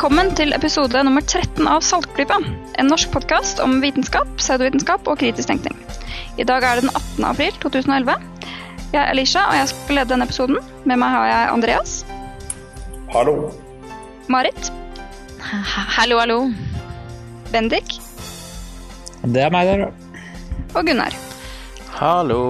Velkommen til episode nummer 13 av Saltklypa. En norsk podkast om vitenskap, pseudovitenskap og kritisk tenkning. I dag er det den 18. april 2011. Jeg er Elisha, og jeg skal lede denne episoden. Med meg har jeg Andreas. Hallo. Marit. Hallo, hallo. Bendik. Det er meg der, ja. Og Gunnar. Hallo.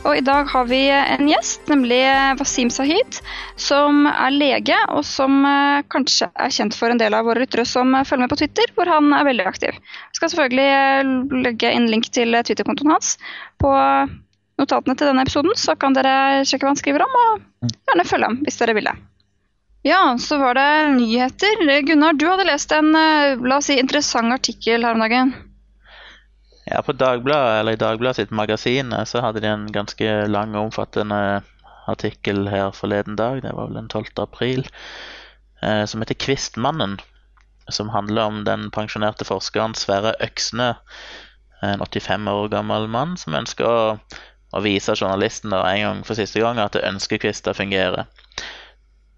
Og i dag har vi en gjest, nemlig Wasim Sahid, som er lege, og som eh, kanskje er kjent for en del av våre lyttere som eh, følger med på Twitter, hvor han er veldig aktiv. Jeg skal selvfølgelig eh, legge inn link til Twitter-kontoen hans på notatene til denne episoden, så kan dere sjekke hva han skriver om, og gjerne følge ham hvis dere vil det. Ja, så var det nyheter. Gunnar, du hadde lest en la oss si, interessant artikkel her om dagen. Ja, på Dagbladet, eller i Dagbladet sitt magasin så hadde de en ganske lang og omfattende artikkel her forleden dag, det var vel den 12. april, eh, som heter 'Kvistmannen'. Som handler om den pensjonerte forskeren Sverre Øksne, en 85 år gammel mann som ønsker å, å vise journalisten en gang for siste gang at ønskekvister fungerer.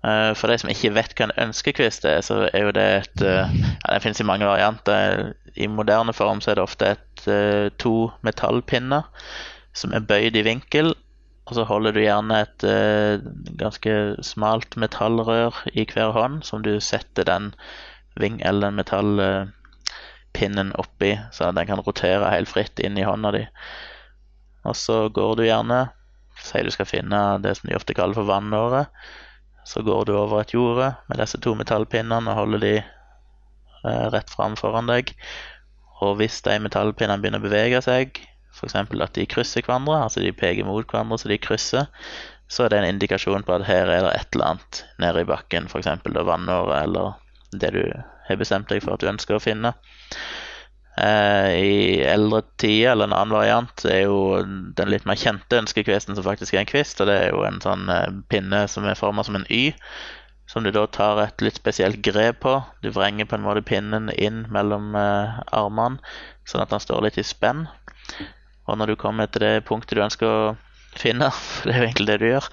Eh, For de som ikke vet hva en ønskekvist er, så er jo det et eh, ja, Det finnes i mange varianter. I moderne form så er det ofte et, eh, to metallpinner som er bøyd i vinkel. Og så holder du gjerne et ganske smalt metallrør i hver hånd som du setter den ving eller den metallpinnen oppi, så den kan rotere helt fritt inn i hånda di. Og så går du gjerne Sier du skal finne det som de ofte kaller for vannåret. Så går du over et jorde med disse to metallpinnene og holder de eh, rett fram foran deg. Og hvis de metallpinnene begynner å bevege seg, f.eks. at de krysser hverandre, altså de peker mot hverandre så de krysser, så er det en indikasjon på at her er det et eller annet nede i bakken, f.eks. vannåret eller det du har bestemt deg for at du ønsker å finne. Eh, I eldre tider, eller en annen variant, er jo den litt mer kjente ønskekvisten som faktisk er en kvist, og det er jo en sånn eh, pinne som er formet som en Y, som du da tar et litt spesielt grep på. Du vrenger på en måte pinnen inn mellom eh, armene, sånn at den står litt i spenn. Og når du kommer til det punktet du ønsker å finne, for det er jo egentlig det du gjør,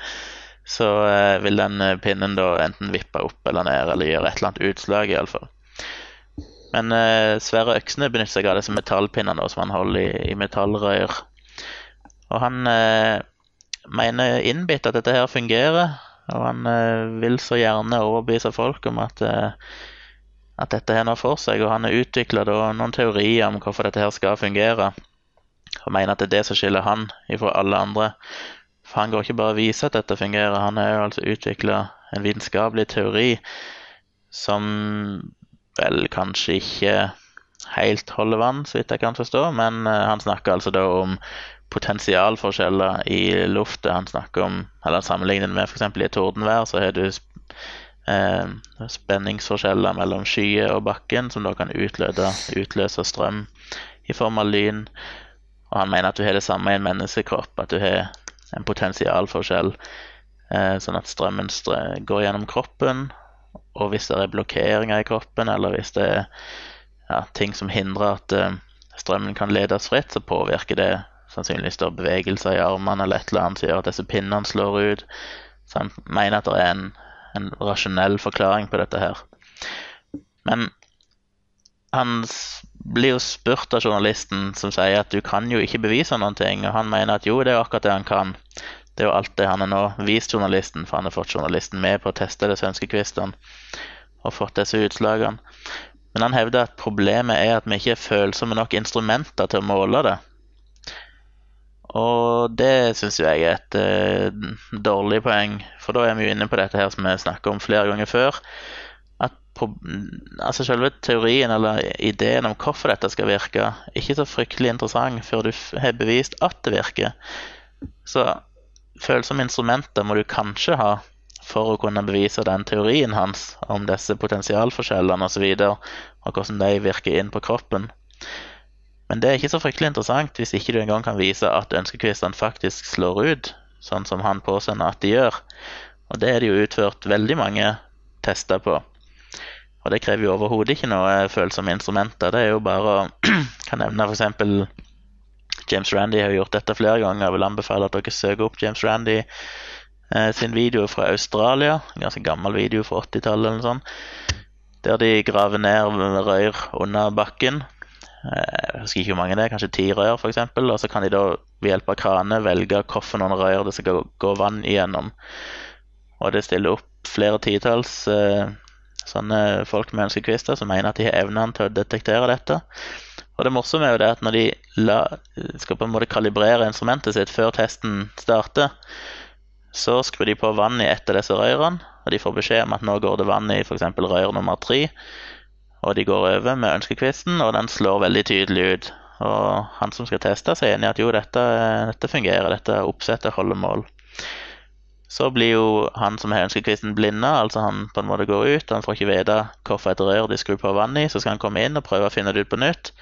så vil den pinnen da enten vippe opp eller ned, eller gjøre et eller annet utslag, iallfall. Men eh, Sverre Øksne benytter seg av disse metallpinnene som han holder i, i metallrør. Og han eh, mener innbitt at dette her fungerer, og han eh, vil så gjerne overbevise folk om at, eh, at dette har noe for seg. Og han har utvikla noen teorier om hvorfor dette her skal fungere, og mener at det er det som skiller han ifra alle andre. For han går ikke bare og viser at dette fungerer, han har jo altså utvikla en vitenskapelig teori som vel kanskje ikke helt holder vann, så vidt jeg kan forstå, men eh, han snakker altså da om potensialforskjeller i lufta. Han snakker om, eller sammenlignet med f.eks. i tordenvær, så har du eh, spenningsforskjeller mellom skyer og bakken, som da kan utløse, utløse strøm i form av lyn. Og han mener at du har det samme i en menneskekropp, at du har en potensialforskjell, eh, sånn at strømmen strø går gjennom kroppen, og hvis det er blokkeringer i kroppen, eller hvis det er ja, ting som hindrer at eh, strømmen kan ledes fritt, så påvirker det sannsynligvis da bevegelser i armene eller et eller annet som gjør at disse pinnene slår ut. Så han mener at det er en, en rasjonell forklaring på dette her. Men han blir jo spurt av journalisten som sier at du kan jo ikke bevise noen ting, og han mener at jo, det er akkurat det han kan. Det er jo alt det han har nå vist journalisten, for han har fått journalisten med på å teste disse ønskekvistene og fått disse utslagene. Men han hevder at problemet er at vi ikke er følsomme nok instrumenter til å måle det. Og det syns jo jeg er et eh, dårlig poeng, for da er vi jo inne på dette her som vi snakket om flere ganger før. At pro altså selve teorien eller ideen om hvorfor dette skal virke, ikke så fryktelig interessant før du har bevist at det virker. Så følsomme instrumenter må du kanskje ha for å kunne bevise den teorien hans om disse potensialforskjellene osv., og, så videre, og hvordan de virker inn på kroppen. Men det er ikke så fryktelig interessant hvis ikke du engang kan vise at ønskekvistene faktisk slår ut, sånn som han påsender at de gjør. Og det er det jo utført veldig mange tester på. Og det krever jo overhodet ikke noe følsomme instrumenter. Det er jo bare å kan nevne f.eks. James Randy har gjort dette flere ganger. Jeg vil anbefale at dere søker opp James Randy eh, sin video fra Australia. En ganske gammel video fra 80-tallet eller noe sånt. Der de graver ned rør under bakken. Eh, Jeg husker ikke hvor mange det er, kanskje ti rør f.eks. Og så kan de da ved hjelp av krane velge hvilke rør det skal gå vann igjennom. Og det stiller opp flere titalls eh, sånne folk med ønskekvister som mener at de har evnene til å detektere dette. Og det morsomme er jo det at når de la, skal på en måte kalibrere instrumentet sitt før testen starter, så skrur de på vann i ett av disse rørene, og de får beskjed om at nå går det vann i f.eks. rør nummer tre. Og de går over med ønskekvisten, og den slår veldig tydelig ut. Og han som skal teste, sier enig i at jo, dette, dette fungerer, dette oppsettet holder mål. Så blir jo han som har ønskekvisten blinda, altså han på en måte går ut, han får ikke vite hvilket rør de skrur på vann i, så skal han komme inn og prøve å finne det ut på nytt.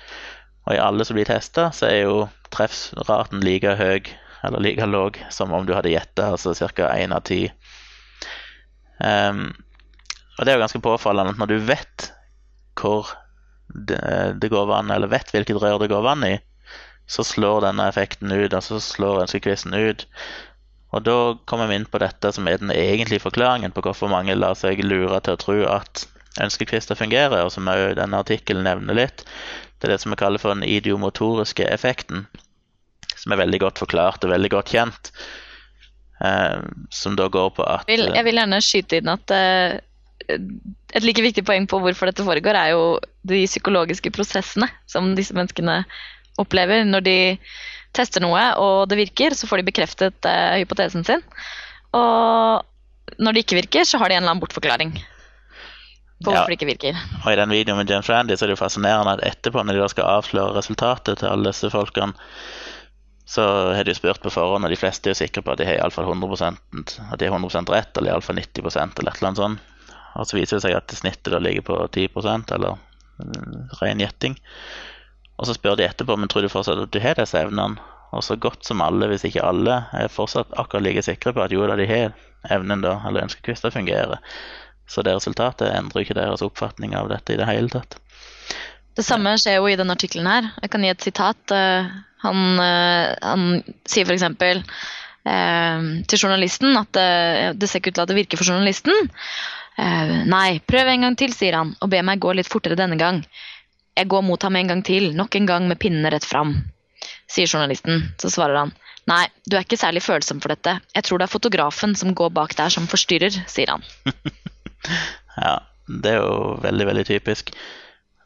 Og i alle som blir testa, så er jo treffraten like høy eller like lav som om du hadde gjetta, altså ca. én av ti. Um, og det er jo ganske påfallende at når du vet hvor det, det går vann, eller vet hvilket rør det går vann i, så slår denne effekten ut, altså slår ønskekvisten ut. Og da kommer vi inn på dette som er den egentlige forklaringen på hvorfor mange lar seg lure til å tro at ønskekvister fungerer, og som òg denne artikkelen nevner litt. Det er det som vi kaller for den idiomotoriske effekten, som er veldig godt forklart og veldig godt kjent. Eh, som da går på at Jeg vil, gjerne skyte inn at eh, et like viktig poeng på hvorfor dette foregår, er jo de psykologiske prosessene som disse menneskene opplever. Når de tester noe og det virker, så får de bekreftet eh, hypotesen sin. Og når det ikke virker, så har de en eller annen bortforklaring på Ja. hvorfor det ikke virker. Og i den videoen med James Randy så er det jo fascinerende at etterpå, når de da skal avsløre resultatet til alle disse folkene, så har de spurt på forhånd, og de fleste er jo sikre på at de har iallfall 100 at de har 100 rett, eller iallfall 90 eller et eller annet sånt. Og så viser det seg at snittet da ligger på 10% eller mm, ren gjetting. Og så spør de etterpå men tror du fortsatt at du har disse evnene. Og så godt som alle, hvis ikke alle, er fortsatt akkurat like sikre på at jo da, de har evnen da, eller ønsker hvordan det fungerer. Så det resultatet endrer ikke deres oppfatning av dette i det hele tatt. Det samme skjer jo i denne artikkelen her. Jeg kan gi et sitat. Eh, Han, eh, han sier f.eks. Eh, til journalisten at eh, det ser ikke ut til at det virker for journalisten. Nei, prøv en gang til, sier han, og be meg gå litt fortere denne gang. Jeg går mot ham en gang til, nok en gang med pinnene rett fram. Sier journalisten. Så svarer han. Nei, du er ikke særlig følsom for dette. Jeg tror det er fotografen som går bak der som forstyrrer, sier han. Ja, det er jo veldig, veldig typisk.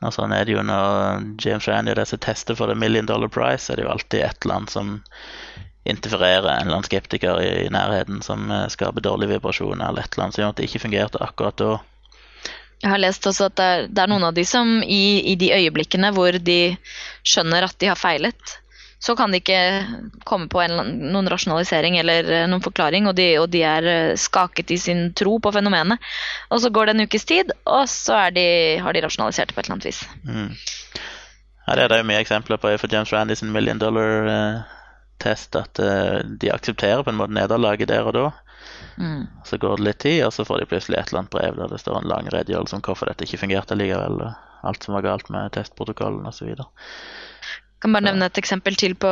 Og sånn er det jo når James Rand gjør disse tester for The Million Dollar Prize, er det jo alltid et eller annet som interfererer, en eller annen skeptiker i, nærheten som eh, skaper dårlige vibrasjoner, eller et eller annet som gjør at det ikke fungerte akkurat da. Jeg har lest også at det er, noen av de som i, i de øyeblikkene hvor de skjønner at de har feilet, så kan de ikke komme på en, noen rasjonalisering eller eh, noen forklaring, og de, og de er eh, skaket i sin tro på fenomenet. Og så går det en ukes tid, og så de, har de rasjonalisert det på et eller annet vis. Mm. Her er det jo mye eksempler på for James Randys Million Dollar-test, at eh, de aksepterer på en måte nederlaget der og da. Mm. Så går det litt tid, og så får de plutselig et eller annet brev der det står en lang redegjørelse om hvorfor dette ikke fungerte likevel, og alt som var galt med testprotokollen osv. kan bare nevne et eksempel til på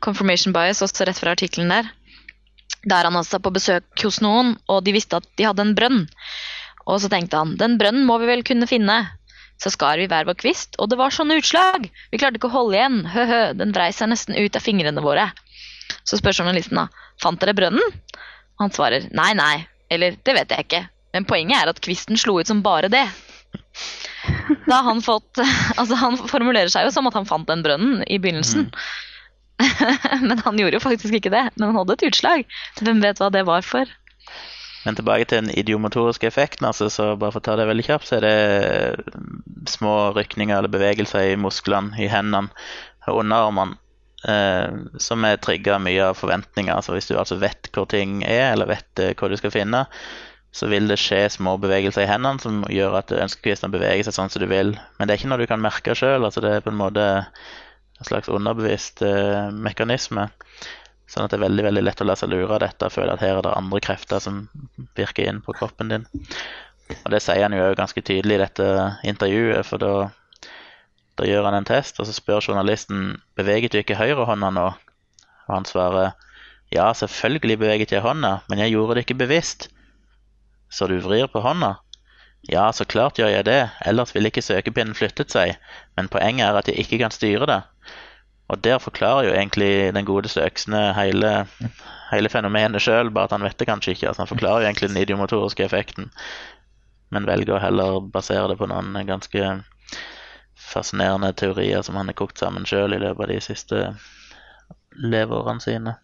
confirmation bias, også rett fra artikkelen der. Der han altså på besøk hos noen, og de visste at de hadde en brønn. Og så tenkte han, den brønnen må vi vel kunne finne. Så skar vi hver vår kvist, og det var sånne utslag! Vi klarte ikke å holde igjen, hø-hø, den vrei seg nesten ut av fingrene våre. Så spør journalisten da, fant dere brønnen? Han svarer, nei, nei, eller det vet jeg ikke. Men poenget er at kvisten slo ut som bare det. Da han fått Altså, han formulerer seg jo som at han fant den brønnen i begynnelsen. men han gjorde jo faktisk ikke det. Men han hadde et utslag. Hvem vet hva det var for? Men tilbake til den idiomotoriske effekten, altså, så bare for å ta det veldig kjapt, så er det små rykninger eller bevegelser i musklene, i hendene og underarmene, eh, som er trigga mye av forventninger. Så hvis du altså vet hvor ting er, eller vet eh, hva du skal finne, så vil det skje små bevegelser i hendene som gjør at ønskekvisten beveger seg sånn som du vil. Men det er ikke noe du kan merke sjøl. Altså det er på en måte en slags underbevisst eh, mekanisme. Sånn at det er veldig veldig lett å la seg lure av dette og føle at her er det andre krefter som virker inn på kroppen din. Og det sier han jo òg ganske tydelig i dette intervjuet, for da, da gjør han en test, og så spør journalisten beveget du ikke høyrehånda nå? Og han svarer Ja, selvfølgelig beveget jeg hånda, men jeg gjorde det ikke bevisst. Så du vrir på hånda? Ja, så klart gjør jeg det, ellers ville ikke søkepinnen flyttet seg, men poenget er at jeg ikke kan styre det. Og der forklarer jo egentlig den godeste øksene hele, hele fenomenet sjøl, bare at han vet det kanskje ikke. Altså, han forklarer jo egentlig den idiomotoriske effekten, men velger å heller basere det på noen ganske fascinerende teorier som han har kokt sammen sjøl i løpet av de siste leveårene sine.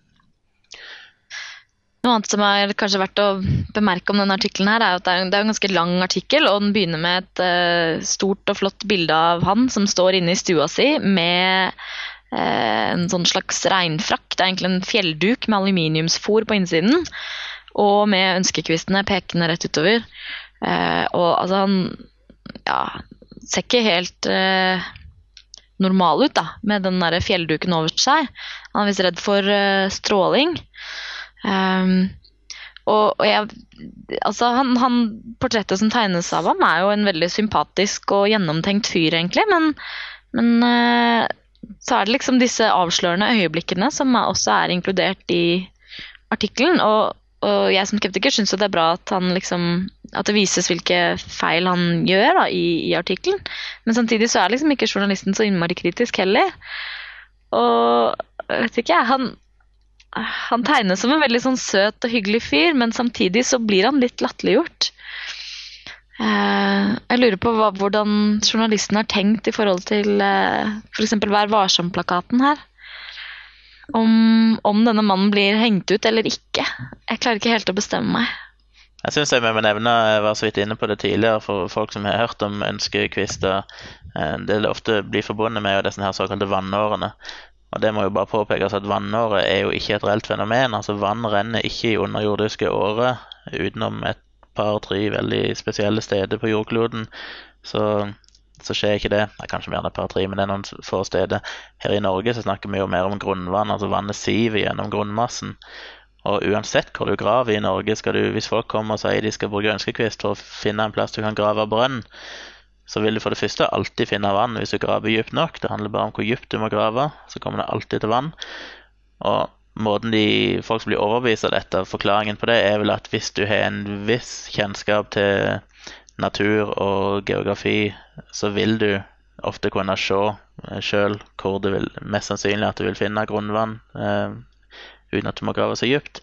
Noe annet som er kanskje verdt å bemerke om denne artikkelen, er at det er, en ganske lang artikkel, og den begynner med et uh, stort og flott bilde av han som står inne i stua si med uh, en sånn slags regnfrakk. Det er egentlig en fjellduk med aluminiumsfor på innsiden, og med ønskekvistene pekende rett utover. Uh, og altså, han ja, ser ikke helt normal ut, da, med den der fjellduken over seg. Han er visst redd for stråling. Um, og, og jeg, altså han, han, Portrettet som tegnes av ham, er jo en veldig sympatisk og gjennomtenkt fyr, egentlig. Men, men eh, så er det liksom disse avslørende øyeblikkene som også er inkludert i artikkelen. Og, og jeg som skeptiker syns det er bra at, han liksom, at det vises hvilke feil han gjør da, i, i artikkelen. Men samtidig så er liksom ikke journalisten så innmari kritisk heller. Og vet ikke han, han tegnes som en veldig sånn søt og hyggelig fyr, men samtidig så blir han litt latterliggjort. Eh, jeg lurer på hva, hvordan journalisten har tenkt i forhold til f.eks. For Vær varsom-plakaten her. Om, om, denne mannen blir hengt ut eller ikke. Jeg klarer ikke helt å bestemme meg. Jeg syns jeg må nevne, jeg var så vidt inne på det tidligere, for folk som har hørt om ønskekvister. Det det ofte blir forbundet med disse her såkalte vannårene. Og det må jo bare påpekes at Vannåret er jo ikke et reelt fenomen. altså Vann renner ikke i underjordiske årer utenom et par-tre veldig spesielle steder på jordkloden. Så, så skjer ikke det. Det er kanskje mer enn et par-tre, men det er noen få steder. Her i Norge så snakker vi jo mer om grunnvann, altså vannet siver gjennom grunnmassen. Og uansett hvor du graver i Norge, skal du, hvis folk kommer og sier de skal bruke ønskekvist for å finne en plass du kan grave brønn, så vil du for det første alltid finne vann hvis du graver dypt nok. Det handler bare om hvor dypt du må grave, så kommer det alltid til vann. Og måten de, folk som blir overbevist av dette, forklaringen på det, er vel at hvis du har en viss kjennskap til natur og geografi, så vil du ofte kunne se sjøl hvor du vil mest sannsynlig at du vil finne grunnvann eh, uten at du må grave så dypt.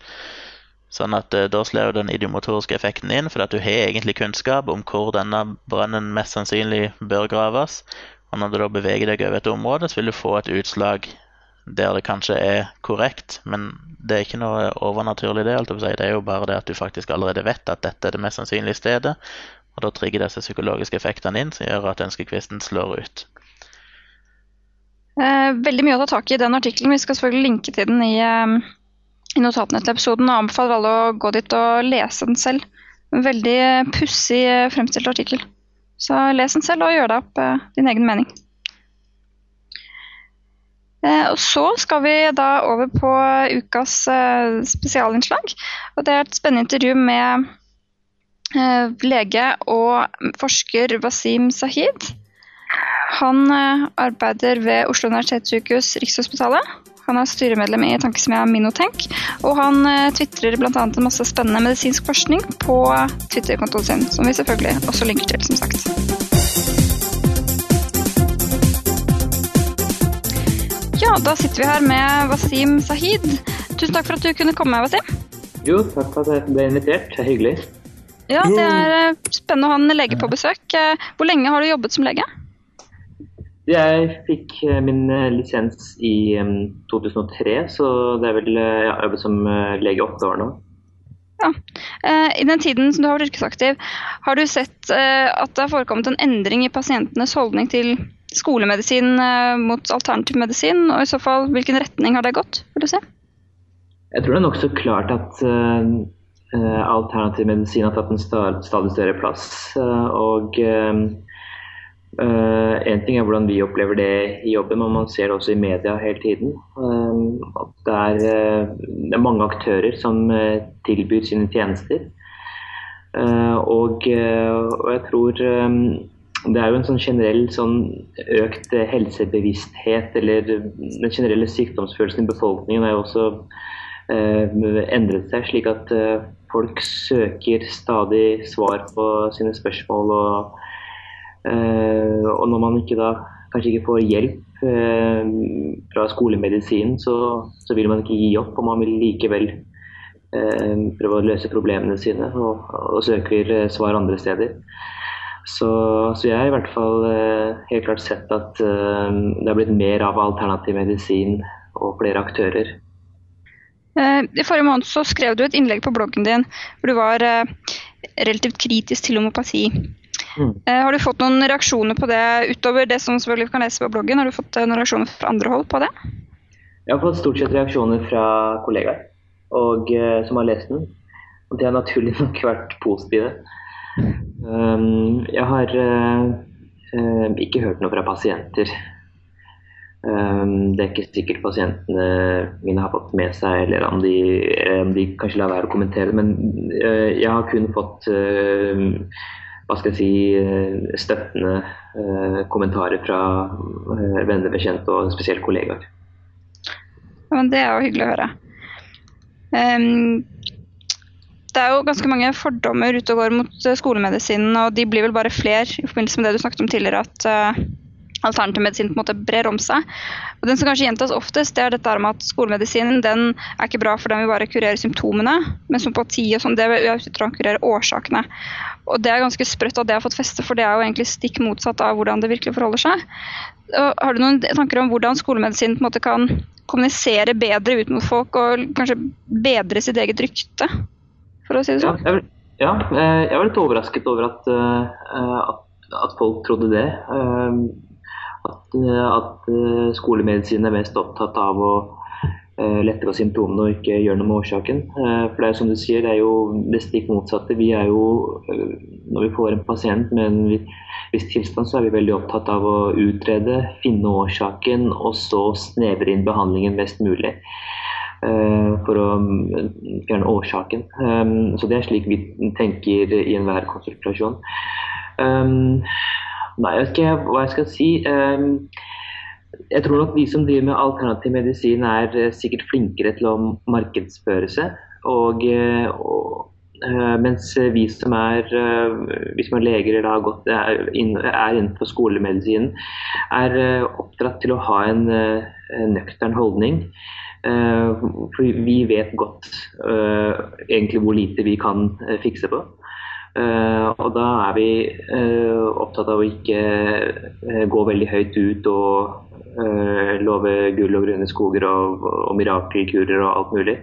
Sånn at eh, Da slår den idiomotoriske effekten inn, for at du har egentlig kunnskap om hvor denne brønnen mest sannsynlig bør graves. Og Når du da beveger deg over et område, så vil du få et utslag der det kanskje er korrekt, men det er ikke noe overnaturlig. Det. Det er jo bare det at du faktisk allerede vet at dette er det mest sannsynlige stedet. Og da trigger disse psykologiske effektene inn, som gjør at ønskekvisten slår ut. Eh, veldig mye å ta tak i den artikkelen. Vi skal selvfølgelig linke til den i eh, i notatene til episoden og anbefaler alle å gå dit og lese den selv. En veldig pussig eh, fremstilt artikkel. Så les den selv og gjør deg opp din egen mening. Og Så skal vi da over på ukas spesialinnslag. og Det er et spennende intervju med lege og forsker Wasim Sahid. Han eh, arbeider ved Oslo universitetssykehus Rikshospitalet han er styremedlem i tankesmia Minotenk, og han uh, tvitrer bl.a. en masse spennende medisinsk forskning på Twitter-kontoen sin, som vi selvfølgelig også linker til, som sagt. Ja, da sitter vi her med Wasim Sahid. Tusen takk for at du kunne komme, Wasim. Jo, takk for at jeg ble invitert. Det er hyggelig. Ja, det er eh, spennende å ha en lege på besøk. Eh, hvor lenge har du jobbet som lege? Jeg fikk eh, min eh, lisens i 2003, så det er vel jeg jeg jobbet som lege i åtte år nå. Ja. I den tiden som du har vært yrkesaktiv, har du sett at det har forekommet en endring i pasientenes holdning til skolemedisin mot alternativ medisin? Og i så fall, hvilken retning har det gått, vil du se? Jeg tror det er nokså klart at alternativ medisin har tatt en stadig større plass. og Uh, en ting er hvordan vi opplever det i jobben, men man ser det også i media hele tiden. At det, er, uh, det, er, mange aktører som tilbyr sine tjenester. Og, og, jeg tror det er jo en sånn generell sånn økt helsebevissthet, eller den generelle sykdomsfølelsen i befolkningen er jo også endret seg, slik at folk søker stadig svar på sine spørsmål. Og, og når man ikke da kanskje ikke får hjelp fra skolemedisinen, så, så vil man ikke gi opp, og man vil likevel prøve å løse problemene sine og, og søker svar andre steder. Så, så, jeg har i hvert fall helt klart sett at det har blitt mer av alternativ medisin og flere aktører. Eh, I forrige måned så skrev du et innlegg på bloggen din hvor du var eh, relativt kritisk til homopati. Mm. Eh, har du fått noen reaksjoner på det utover det som selvfølgelig kan lese på bloggen? Har du fått noen reaksjoner fra andre hold på det? Jeg har fått stort sett reaksjoner fra kollegaer og, som har lest den. Og de har naturlig nok vært positive. Um, jeg har uh, ikke hørt noe fra pasienter Um, det er ikke sikkert pasientene mine har fått med seg, eller om de, om de kanskje lar være å kommentere. Men uh, jeg har kun fått eh, hva skal jeg si, eh, støttende kommentarer fra venner, bekjente og spesielt kollegaer. Ja, men det er jo hyggelig å høre. Um, det er jo ganske mange fordommer ute og går mot skolemedisinen, og de blir vel bare fler i forbindelse med det du snakket om tidligere, at uh, alternativmedisin på en måte brer om seg. Og Den som kanskje gjentas oftest, det er dette med at skolemedisinen den er ikke bra for den vil bare kurere symptomene, men sympati og sånn, det vil å kurere årsakene. Og Det er ganske sprøtt at det har fått feste, for det er jo egentlig stikk motsatt av hvordan det virkelig forholder seg. Og har du noen tanker om hvordan skolemedisin på en måte kan kommunisere bedre ut mot folk, og kanskje bedre sitt eget rykte, for å si det sånn? Ja, jeg, ja, jeg var litt overrasket over at, uh, at, at folk trodde det. At, eh, at eh, skolemedisin er mest opptatt av å uh, lette på symptomene og ikke gjøre noe med årsaken. For det er som du sier, det er jo det stikk motsatte. Vi er jo, når vi får en pasient med en viss tilstand, så er vi veldig opptatt av å utrede, finne årsaken og så snevre inn behandlingen mest mulig. For å mm, fjerne årsaken. Um, så Det er slik vi tenker i enhver konsultasjon. Nei, jeg vet ikke hva jeg skal si. Ehm, jeg tror nok de som driver med alternativ medisin er eh, sikkert flinkere til å markedsføre seg. Og, eh, og, eh, mens vi som er, vi som er leger eller har gått, er, innenfor skolemedisinen, er oppdratt til å ha en nøktern holdning. For vi vet godt egentlig hvor lite vi kan fikse på. Uh, og da er vi uh, opptatt av å ikke uh, gå veldig høyt ut og love gull og grønne skoger og, og mirakelkurer og alt mulig.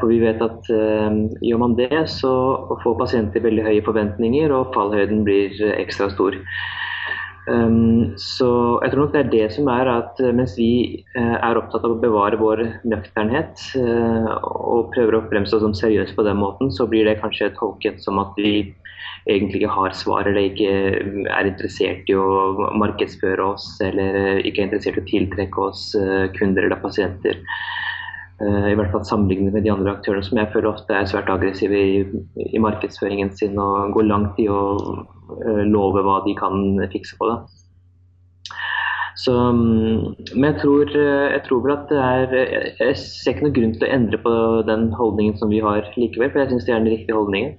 for vi vet at gjør man det, så får pasienter veldig høye forventninger, og fallhøyden blir ekstra stor. Um, så jeg tror nok det er det som er at eh, mens vi uh, er opptatt av å bevare vår nøkternhet uh, og prøver å fremstå som seriøse på den måten, så blir det kanskje tolket som at vi egentlig ikke har svar eller ikke er interessert i å markedsføre oss eller ikke er interessert i å tiltrekke oss uh, kunder eller pasienter. I hvert fall sammenlignet med de andre aktørene som jeg føler ofte er svært aggressive i, i markedsføringen sin og går langt i å Eh, love hva de kan fikse på det. Så, mm, men jeg tror, eh, jeg tror, vel at det er Jeg ser ikke noen grunn til å endre på den holdningen som vi har likevel, for jeg syns det er den riktige holdningen.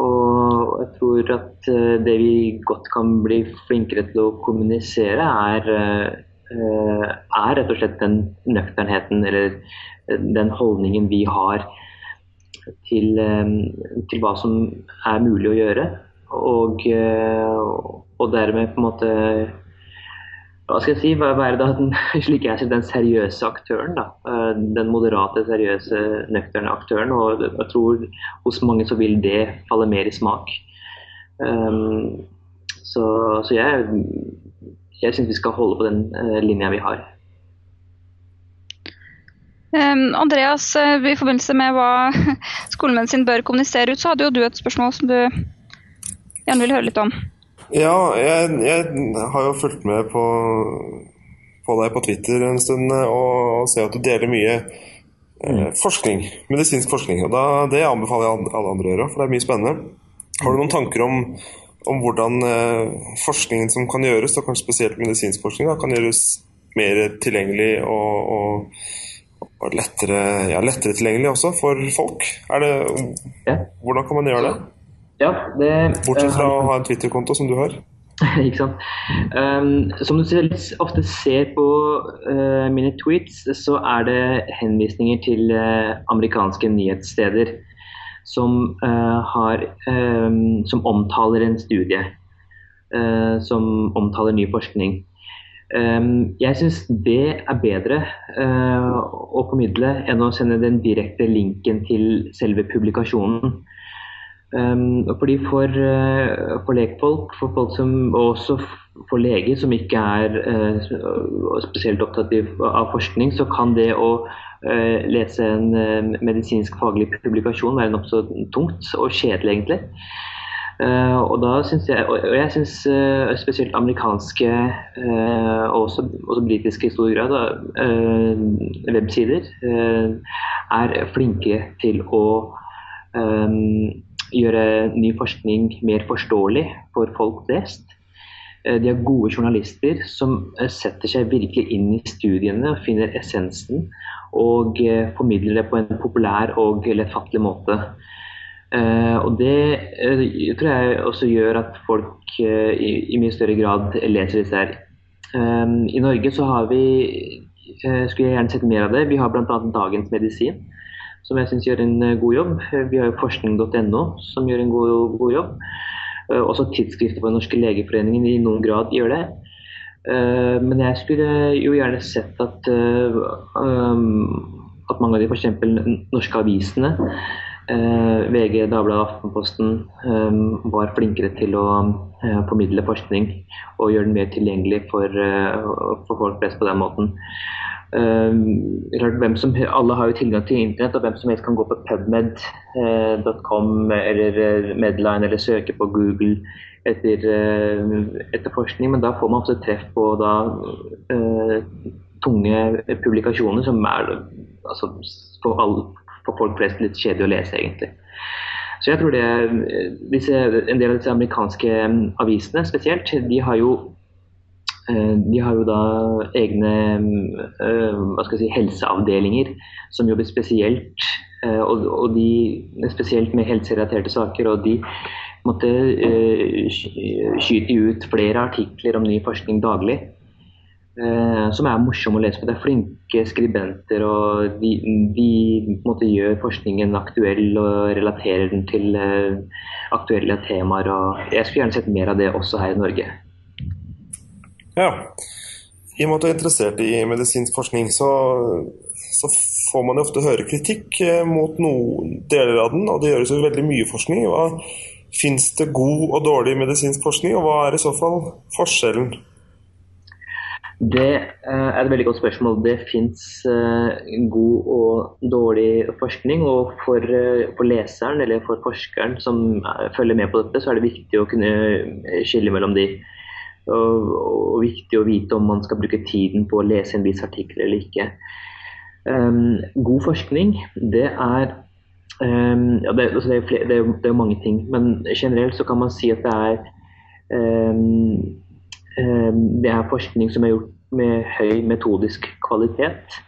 Og jeg tror at eh, det vi godt kan bli flinkere til å kommunisere, er, er rett og slett den nøkternheten eller den holdningen vi har til, til hva som er mulig å gjøre. Og, eh, og dermed på en måte hva skal jeg si, er det den, slik jeg ser den seriøse aktøren. da, eh, Den moderate, seriøse, nøkterne aktøren. Og jeg tror hos mange så vil det falle mer i smak. Um, så, så, jeg, jeg syns vi skal holde på den uh, linja vi har. Um, Andreas, i forbindelse med hva skolemedisin bør kommunisere ut, så hadde jo du et spørsmål som du gjerne vil høre litt om. Ja, jeg, jeg har jo fulgt med på, på, deg på Twitter en stund og, og ser at du deler mye eh, forskning, medisinsk forskning. og da, Det anbefaler jeg alle andre å gjøre, for det er mye spennende. Har du noen tanker om, om hvordan eh, forskningen som kan gjøres, og kanskje spesielt medisinsk forskning, da, kan gjøres mer tilgjengelig og, og, og lettere, ja, lettere tilgjengelig også for folk. Det, Ja. hvordan kan man gjøre det? Ja, det Bortsett fra eh, å ha en Twitter-konto som du har. Ikke sant. Um, som du selv ofte ser på uh, mine tweets, så er det henvisninger til uh, amerikanske nyhetssteder som, uh, har, um, som omtaler en studie. uh, som omtaler ny forskning. Jeg syns det er bedre å formidle enn å sende den direkte linken til selve publikasjonen. Um, fordi for, uh, for lekfolk, for folk som, og også for leger som ikke er uh, spesielt opptatt av forskning, så kan det å lese en uh, medisinsk faglig publikasjon være nokså tungt og kjedelig, egentlig. Uh, og da synes jeg, og jeg syns spesielt amerikanske og også, også britiske i stor grad websider er flinke til å gjøre ny forskning mer forståelig for folk flest. Eh, De er gode journalister som eh, setter seg virkelig inn i studiene, og finner essensen og eh, formidler det på en populær og lettfattelig måte. Eh, og Det eh, tror jeg også gjør at folk i, mye større grad leser disse her. I Norge så har vi skulle jeg gjerne sett mer av det. Vi har bl.a. Dagens Medisin, som jeg syns gjør en god jobb. Vi har jo forskning.no, som gjør en god, god jobb. Også tidsskriftet for Den norske legeforeningen i noen grad gjør det. Eh, Men jeg skulle jo gjerne sett at, eh, um, at mange av de f.eks. norske avisene, VG, Dagbladet, Aftenposten, eh, var flinkere til å eh, formidle forskning og gjøre den mer tilgjengelig for, eh, for folk flest på den måten. Hvem som, alle har jo tilgang til internett, og hvem som helst kan gå på pubmed.com eller eh, Medline eller søke på Google etter, eh, etter forskning, men da får man også treff på da, eh, tunge publikasjoner som er altså, for, all, for folk flest litt kjedelig å lese, egentlig. Så jeg tror det, disse, En del av disse amerikanske eh, avisene spesielt, de har jo Eh, De har jo da egne eh, hva skal jeg si, helseavdelinger som jobber spesielt, eh, og, de, spesielt med helserelaterte saker. og de måtte eh, skyte ut flere artikler om ny forskning daglig. Eh, som er morsomme å lese på. Det er flinke skribenter, og de, de måte, gjør forskningen aktuell og relaterer den til eh, aktuelle temaer. Jeg skulle gjerne sett mer av det også her i Norge. Ja. I og med at du er interessert i medisinsk forskning, så, så får man jo ofte høre kritikk eh, mot noen deler av den, og det gjøres jo veldig mye forskning. Hva, Fins det god og dårlig medisinsk forskning, og hva er i så fall forskjellen? Det eh, er et veldig godt spørsmål. Det fins god og dårlig forskning. Og for, eh, for leseren eller for forskeren som eh, følger med på dette, så er det viktig å kunne eh, skille mellom de. Og, og viktig å vite om man skal bruke tiden på å lese en viss artikkel eller ikke. Um, god forskning, det er um, ja, det, altså det, er flere, det, er, det er mange ting, men generelt så kan man si at det er um, det er forskning som er gjort med høy metodisk kvalitet.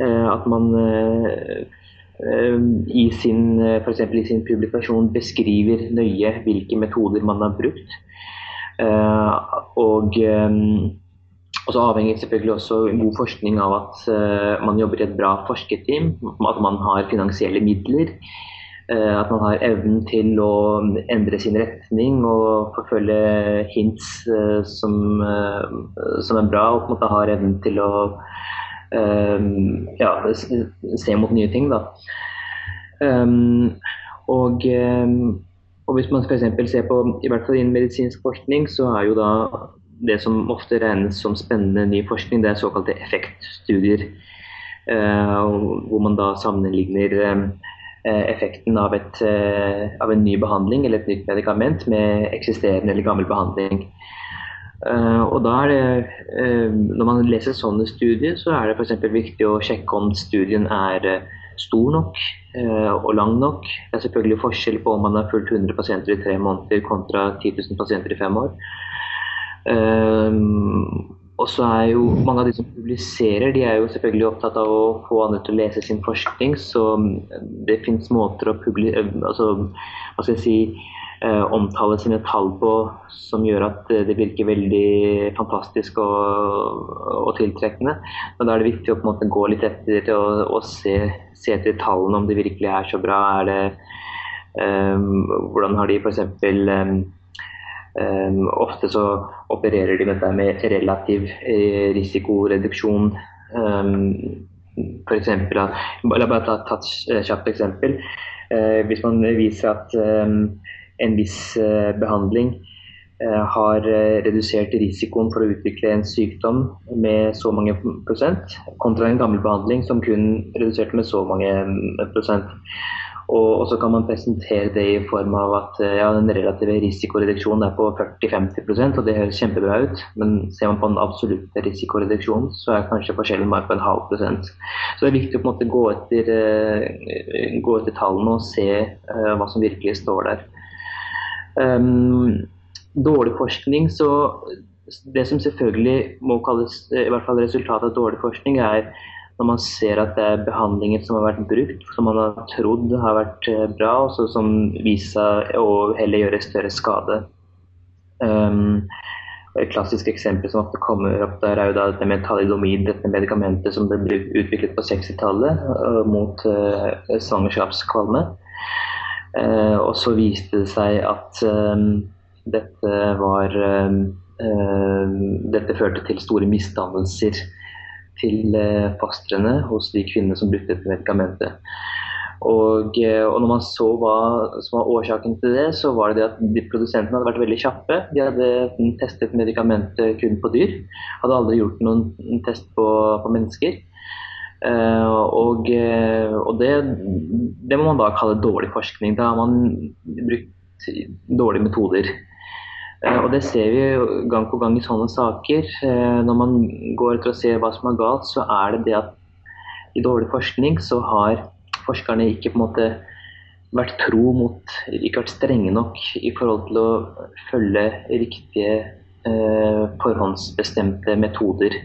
Uh, at man um, i sin, for i sin publikasjon beskriver nøye hvilke metoder man har brukt. Og og så avhenger selvfølgelig også god forskning av at man jobber i et bra forskerteam, at man har finansielle midler, at man har evnen til å endre sin retning og forfølge hints uh, som, som, er bra, og på en måte har evnen til å ja, se mot nye ting. Da. Og, og hvis man f.eks. ser på i hvert fall innen medisinsk forskning, så er jo da det som ofte regnes som spennende ny forskning, det er såkalte effektstudier. Hvor man da sammenligner effekten av, et, uh, av, en ny behandling eller et nytt medikament med eksisterende eller gammel behandling. og da er det, Når man leser sånne studier, så er det f.eks. viktig å sjekke om studien er stor nok og lang nok. Det er selvfølgelig forskjell på om man har fulgt 100 pasienter i tre måneder kontra 10 000 pasienter i fem år. Og så er jo mange av de som publiserer, de er jo selvfølgelig opptatt av å få andre til å lese sin forskning. Så det fins måter å publisere altså, hva skal jeg si, eh, omtale sine tall på som gjør at det virker veldig fantastisk og, og tiltrekkende. Men da er det viktig å på en måte gå litt etter det og, og se, se, etter tallene om det virkelig er så bra. Er det, um, hvordan har de f.eks. Um, Um, ofte så opererer de med dette med relativ eh, risikoreduksjon. Um, for eksempel, La bare ta, ta et kjapt eksempel. Uh, hvis man viser at um, en viss uh, behandling uh, har redusert risikoen for å utvikle en sykdom med så mange prosent, kontra en gammel behandling som kun reduserte med så mange prosent. Og, og, så kan man presentere det i form av at eh, ja, den relative risikoreduksjonen er på 40-50% og det høres kjempebra ut. Men ser man på den absolutte risikoreduksjonen, så er kanskje forskjellen bare på en halv prosent. Så det er viktig å på en måte gå etter, uh, gå etter tallene og se uh, hva som virkelig står der. Um, dårlig forskning, så det som selvfølgelig må kalles i hvert fall resultatet av dårlig forskning, er når man ser at det er behandlinger som har vært brukt, som man har trodd har vært eh, bra, og som viser seg å heller gjøre større skade. Um, et klassisk eksempel som ofte kommer opp der, er jo da dette med talidomid, dette medikamentet som ble utviklet på 60-tallet uh, mot uh, svangerskapskvalme. Uh, og så viste det seg at um, dette var um, Dette førte til store misdannelser til fastrene hos de kvinnene som brukte dette medikamentet. Og, eh, og, når man så hva som var årsaken til det, så var det det at de produsentene hadde vært veldig kjappe. De hadde testet medikamentet kun på dyr. Hadde aldri gjort noen test på, på mennesker. Uh, og, og det, det, må man da kalle dårlig forskning. Da har man brukt dårlige metoder. Eh, og Det ser vi gang på gang i sånne saker. Eh, når man går etter å se hva som er galt, så er det det at i dårlig forskning så har forskerne ikke på en måte vært tro mot, ikke vært strenge nok i forhold til å følge riktige eh, forhåndsbestemte metoder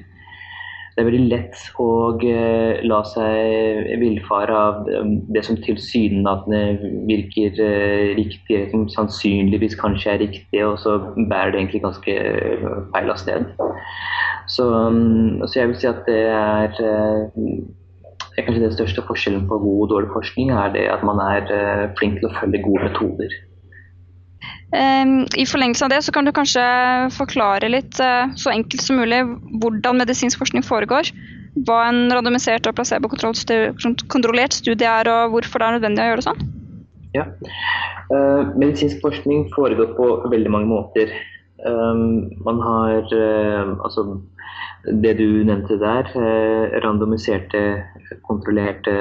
det er veldig lett å uh, la seg villfare av det som tilsynelatende virker uh, riktig, som sannsynligvis kanskje er riktig, og så bærer det egentlig ganske uh, feil av sted. Så, um, så, jeg vil si at det er kanskje den største forskjellen på god og dårlig forskning, er det at man er flink til å følge gode metoder. Ehm, I forlengelse av det så kan du kanskje forklare litt eh, så enkelt som mulig hvordan medisinsk forskning foregår. Hva en randomisert og placebo-kontrollert studie er, og hvorfor det er nødvendig å gjøre det sånn? Ja. Uh, medisinsk forskning foregår på veldig mange måter. Um, man har uh, altså det du nevnte der, randomiserte, kontrollerte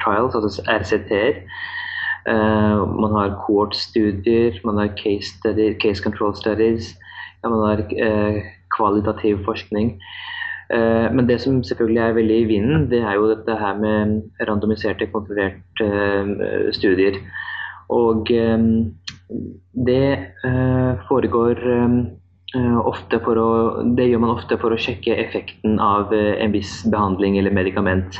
trials, altså RCT-er. Uh, man har cohort-studier, man har case, study, case control studies, ja, man har uh, kvalitativ forskning. Uh, men det som selvfølgelig er veldig i vinden, det er jo dette her med randomiserte, kontrollerte studier. Og det foregår ofte for å, det gjør man ofte for å sjekke effekten av en viss behandling eller medikament.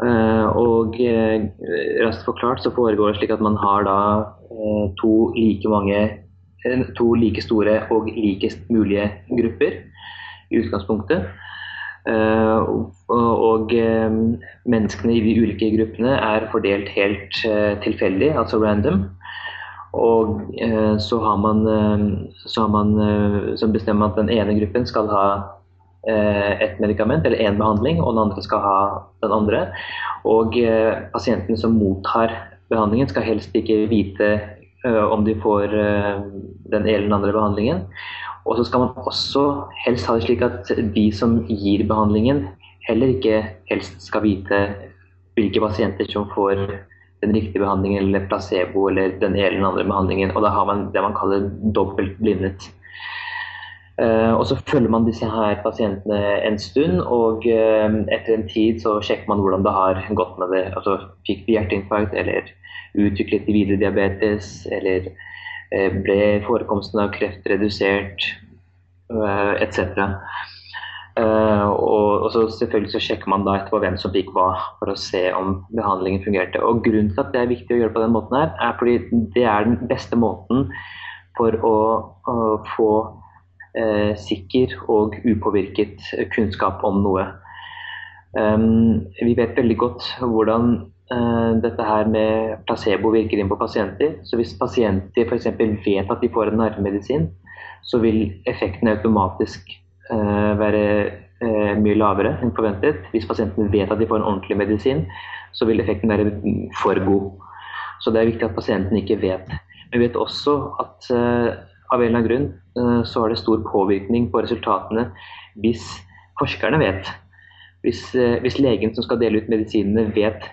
Eh, og eh, raskt forklart så foregår det slik at man har da eh, to like mange to like store og likest mulige grupper i utgangspunktet. Og menneskene i de ulike gruppene er fordelt helt tilfeldig, altså random. Og så har man, så har man så bestemmer at den ene gruppen skal ha et medikament eller én behandling, og den andre skal ha den andre. Og pasienten pasientene som mottar behandlingen, skal helst ikke vite eh, om de får den ene eller den andre behandlingen. Og så skal man også helst ha det slik at de som gir behandlingen, heller ikke helst skal vite hvilke pasienter som får den riktige behandlingen eller placebo eller den ene eller den andre behandlingen. Og da har man det man kaller dobbelt blindet. Uh, og Så følger man disse her pasientene en stund, og uh, etter en tid så sjekker man hvordan det har gått med det. Altså Fikk de hjerteinfarkt, eller utviklet de videre diabetes, eller uh, ble forekomsten av kreft redusert? etc. Og, så selvfølgelig så sjekker man da etterpå hvem som fikk hva, for å se om behandlingen fungerte. Og Grunnen til at det er viktig å gjøre på den måten, her, er fordi det er den beste måten for å få uh, sikker og upåvirket kunnskap om noe. Um, vi vet veldig godt hvordan uh, dette her med placebo virker inn på pasienter. Så hvis pasienter f.eks. vet at de får en nervemedisin, så vil effekten automatisk uh, være uh, mye lavere enn forventet. Hvis pasienten vet at de får en ordentlig medisin, så vil effekten være for god. Så det er viktig at pasienten ikke vet. Men vi vet også at eh, av en eller annen grunn så har det stor påvirkning på resultatene hvis forskerne vet. Hvis, hvis legen som skal dele ut medisinene vet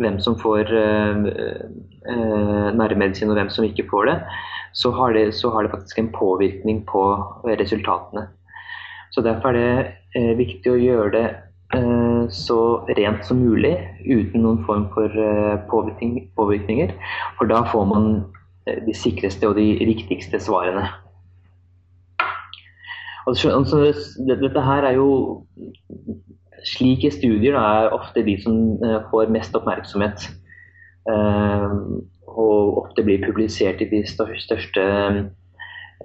hvem som får nærmedisin uh, nervemedisin og hvem som ikke får det, så det, så har det faktisk en påvirkning på resultatene. Så Derfor er det eh, viktig å gjøre det eh, så rent som mulig, uten noen form for eh, påvirkning, påvirkninger. For da får man eh, de sikreste og de riktigste svarene. Altså, dette her er jo Slike studier er ofte de som eh, får mest oppmerksomhet. Eh, og ofte blir publisert i de største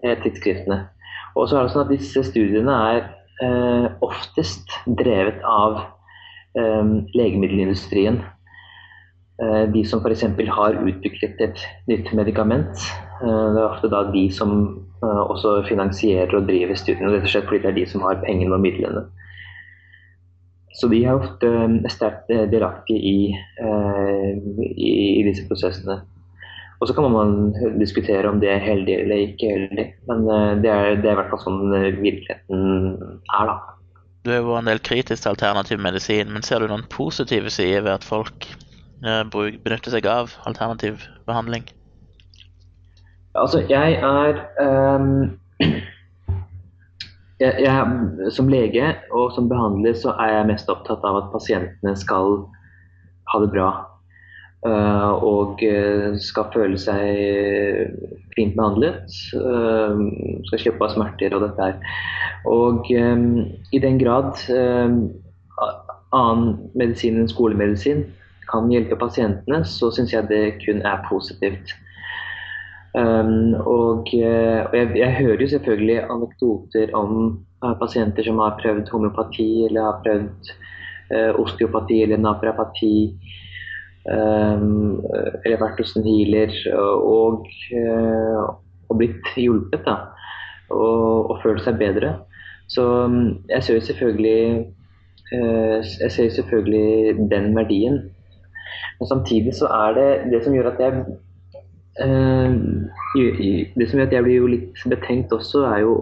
tidsskriftene. Og så er det sånn at Disse studiene er eh, oftest drevet av eh, legemiddelindustrien. Eh, de som f.eks. har utviklet et nytt medikament. Eh, det er ofte da de som eh, også finansierer og driver studiene. Rett og slett fordi det er de som har pengene og midlene. Så de er ofte sterkt delaktige i, i, disse prosessene. Og så kan man diskutere om det er heldig eller ikke heldig. Men det er, det er i hvert fall sånn virkeligheten er, da. Du har vært en del kritisk til alternativ medisin, men ser du noen positive sider ved at folk eh, benytter seg av alternativ behandling? Altså, jeg er um, jeg, jeg, Som lege og som behandler så er jeg mest opptatt av at pasientene skal ha det bra. Uh, og eh, skal føle seg fint behandlet. Uh, skal slippe av smerter og dette her. Og i den grad annen medisin enn skolemedisin kan hjelpe pasientene, så syns jeg det kun er positivt. Um, og, og jeg, jeg, hører jo selvfølgelig anekdoter om uh, pasienter som har prøvd homopati eller har prøvd uh, osteopati eller naprapati Um, eller vært hos en healer og, uh, og blitt hjulpet. da, og, og, følt seg bedre. Så um, jeg ser jo selvfølgelig jeg ser selvfølgelig den verdien. Men samtidig så er det det som gjør at jeg uh, Det som gjør at jeg blir jo litt betenkt også, er jo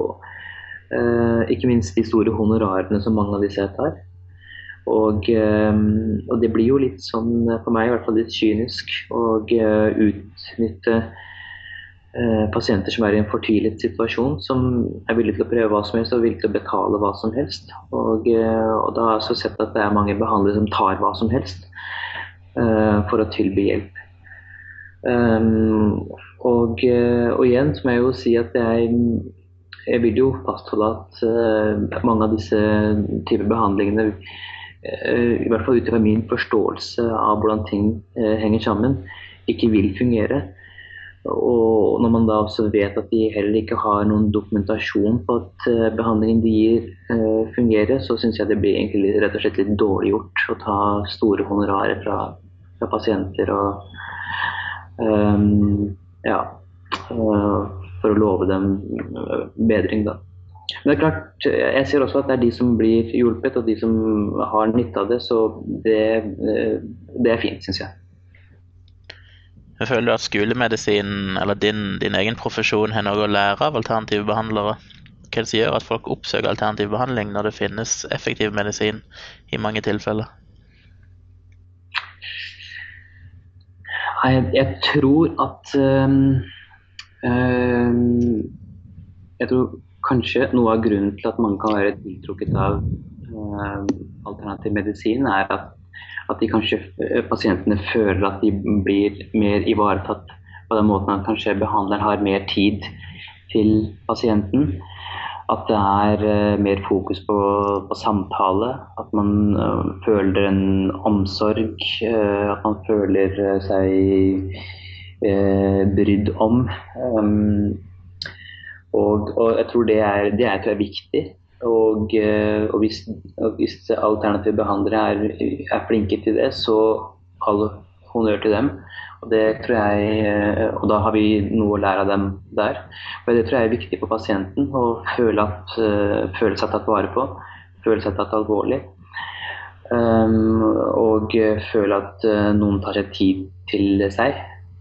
ikke minst de store honorarene som mange av disse tar. Og, ehm, og, det blir jo litt sånn, for meg i hvert fall litt kynisk, å eh, utnytte eh, pasienter som er i en fortvilet situasjon, som er villige til å prøve hva som helst og villige til å betale hva som helst. Og, eh, og da har jeg også sett at det er mange behandlere som tar hva som helst for å tilby hjelp. Um, og, og, igjen så må jeg jo si at jeg, jeg vil jo fastholde at uh, mange av disse typer behandlingene Eh, i hvert fall ut fra min forståelse av hvordan ting eh, henger sammen, ikke vil fungere. Og når man da også vet at de heller ikke har noen dokumentasjon på at behandlingen de gir, fungerer, så syns jeg det blir egentlig rett og slett litt dårlig gjort å ta store honorarer fra, fra pasienter og um, ja, uh, for å love dem bedring, da. Men det er klart, jeg ser også at det er de som blir hjulpet, og de som har nytte av det. Så det, eh, det er fint, syns jeg. Jeg føler du at skolemedisinen, eller din, din, egen profesjon, har noe å lære av alternative behandlere? Hva er det som gjør at folk oppsøker alternativ behandling når det finnes effektiv medisin i mange tilfeller? Jeg, jeg tror at um, um, Jeg tror kanskje noe av grunnen til at mange kan være tiltrukket av um, alternativ medisin, er at, at kanskje, eh, pasientene føler at de blir mer ivaretatt på den måten at kanskje behandleren har mer tid til pasienten. At det er uh, mer fokus på, på, samtale. At man uh, føler en omsorg. Uh, at man føler seg brydd om. Um, og, og, jeg tror det er, det er, er viktig. Og, og, hvis, og, hvis, alternative behandlere er, er, flinke til det, så all honnør til dem. Og, det tror jeg, eh, og da har vi noe å lære av dem der. Og det tror jeg er viktig for pasienten. Å føle, at, uh, føle seg tatt vare på, føle seg tatt alvorlig. Um, og føle at uh, noen tar seg tid til seg.